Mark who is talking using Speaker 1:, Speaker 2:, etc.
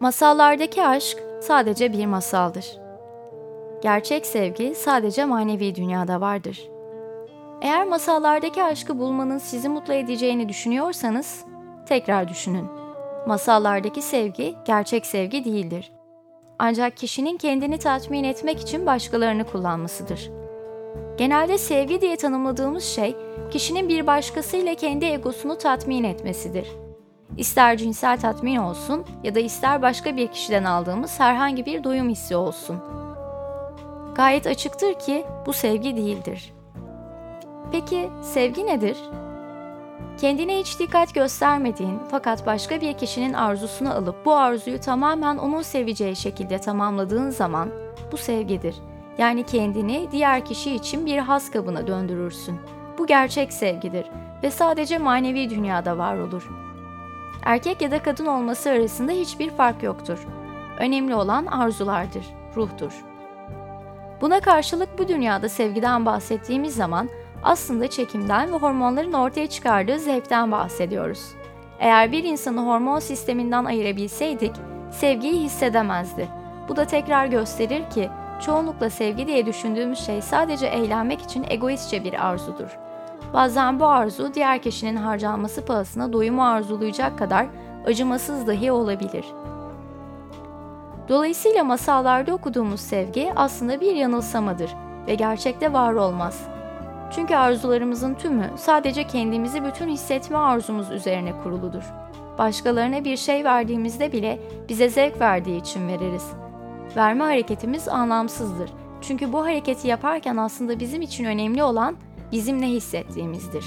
Speaker 1: Masallardaki aşk sadece bir masaldır. Gerçek sevgi sadece manevi dünyada vardır. Eğer masallardaki aşkı bulmanın sizi mutlu edeceğini düşünüyorsanız, tekrar düşünün. Masallardaki sevgi gerçek sevgi değildir. Ancak kişinin kendini tatmin etmek için başkalarını kullanmasıdır. Genelde sevgi diye tanımladığımız şey, kişinin bir başkasıyla kendi egosunu tatmin etmesidir. İster cinsel tatmin olsun ya da ister başka bir kişiden aldığımız herhangi bir doyum hissi olsun. Gayet açıktır ki bu sevgi değildir. Peki sevgi nedir? Kendine hiç dikkat göstermediğin fakat başka bir kişinin arzusunu alıp bu arzuyu tamamen onun seveceği şekilde tamamladığın zaman bu sevgidir. Yani kendini diğer kişi için bir has kabına döndürürsün. Bu gerçek sevgidir ve sadece manevi dünyada var olur. Erkek ya da kadın olması arasında hiçbir fark yoktur. Önemli olan arzulardır, ruhtur. Buna karşılık bu dünyada sevgiden bahsettiğimiz zaman aslında çekimden ve hormonların ortaya çıkardığı zevkten bahsediyoruz. Eğer bir insanı hormon sisteminden ayırabilseydik, sevgiyi hissedemezdi. Bu da tekrar gösterir ki çoğunlukla sevgi diye düşündüğümüz şey sadece eğlenmek için egoistçe bir arzudur. Bazen bu arzu diğer kişinin harcanması pahasına doyumu arzulayacak kadar acımasız dahi olabilir. Dolayısıyla masallarda okuduğumuz sevgi aslında bir yanılsamadır ve gerçekte var olmaz. Çünkü arzularımızın tümü sadece kendimizi bütün hissetme arzumuz üzerine kuruludur. Başkalarına bir şey verdiğimizde bile bize zevk verdiği için veririz. Verme hareketimiz anlamsızdır. Çünkü bu hareketi yaparken aslında bizim için önemli olan bizim ne hissettiğimizdir.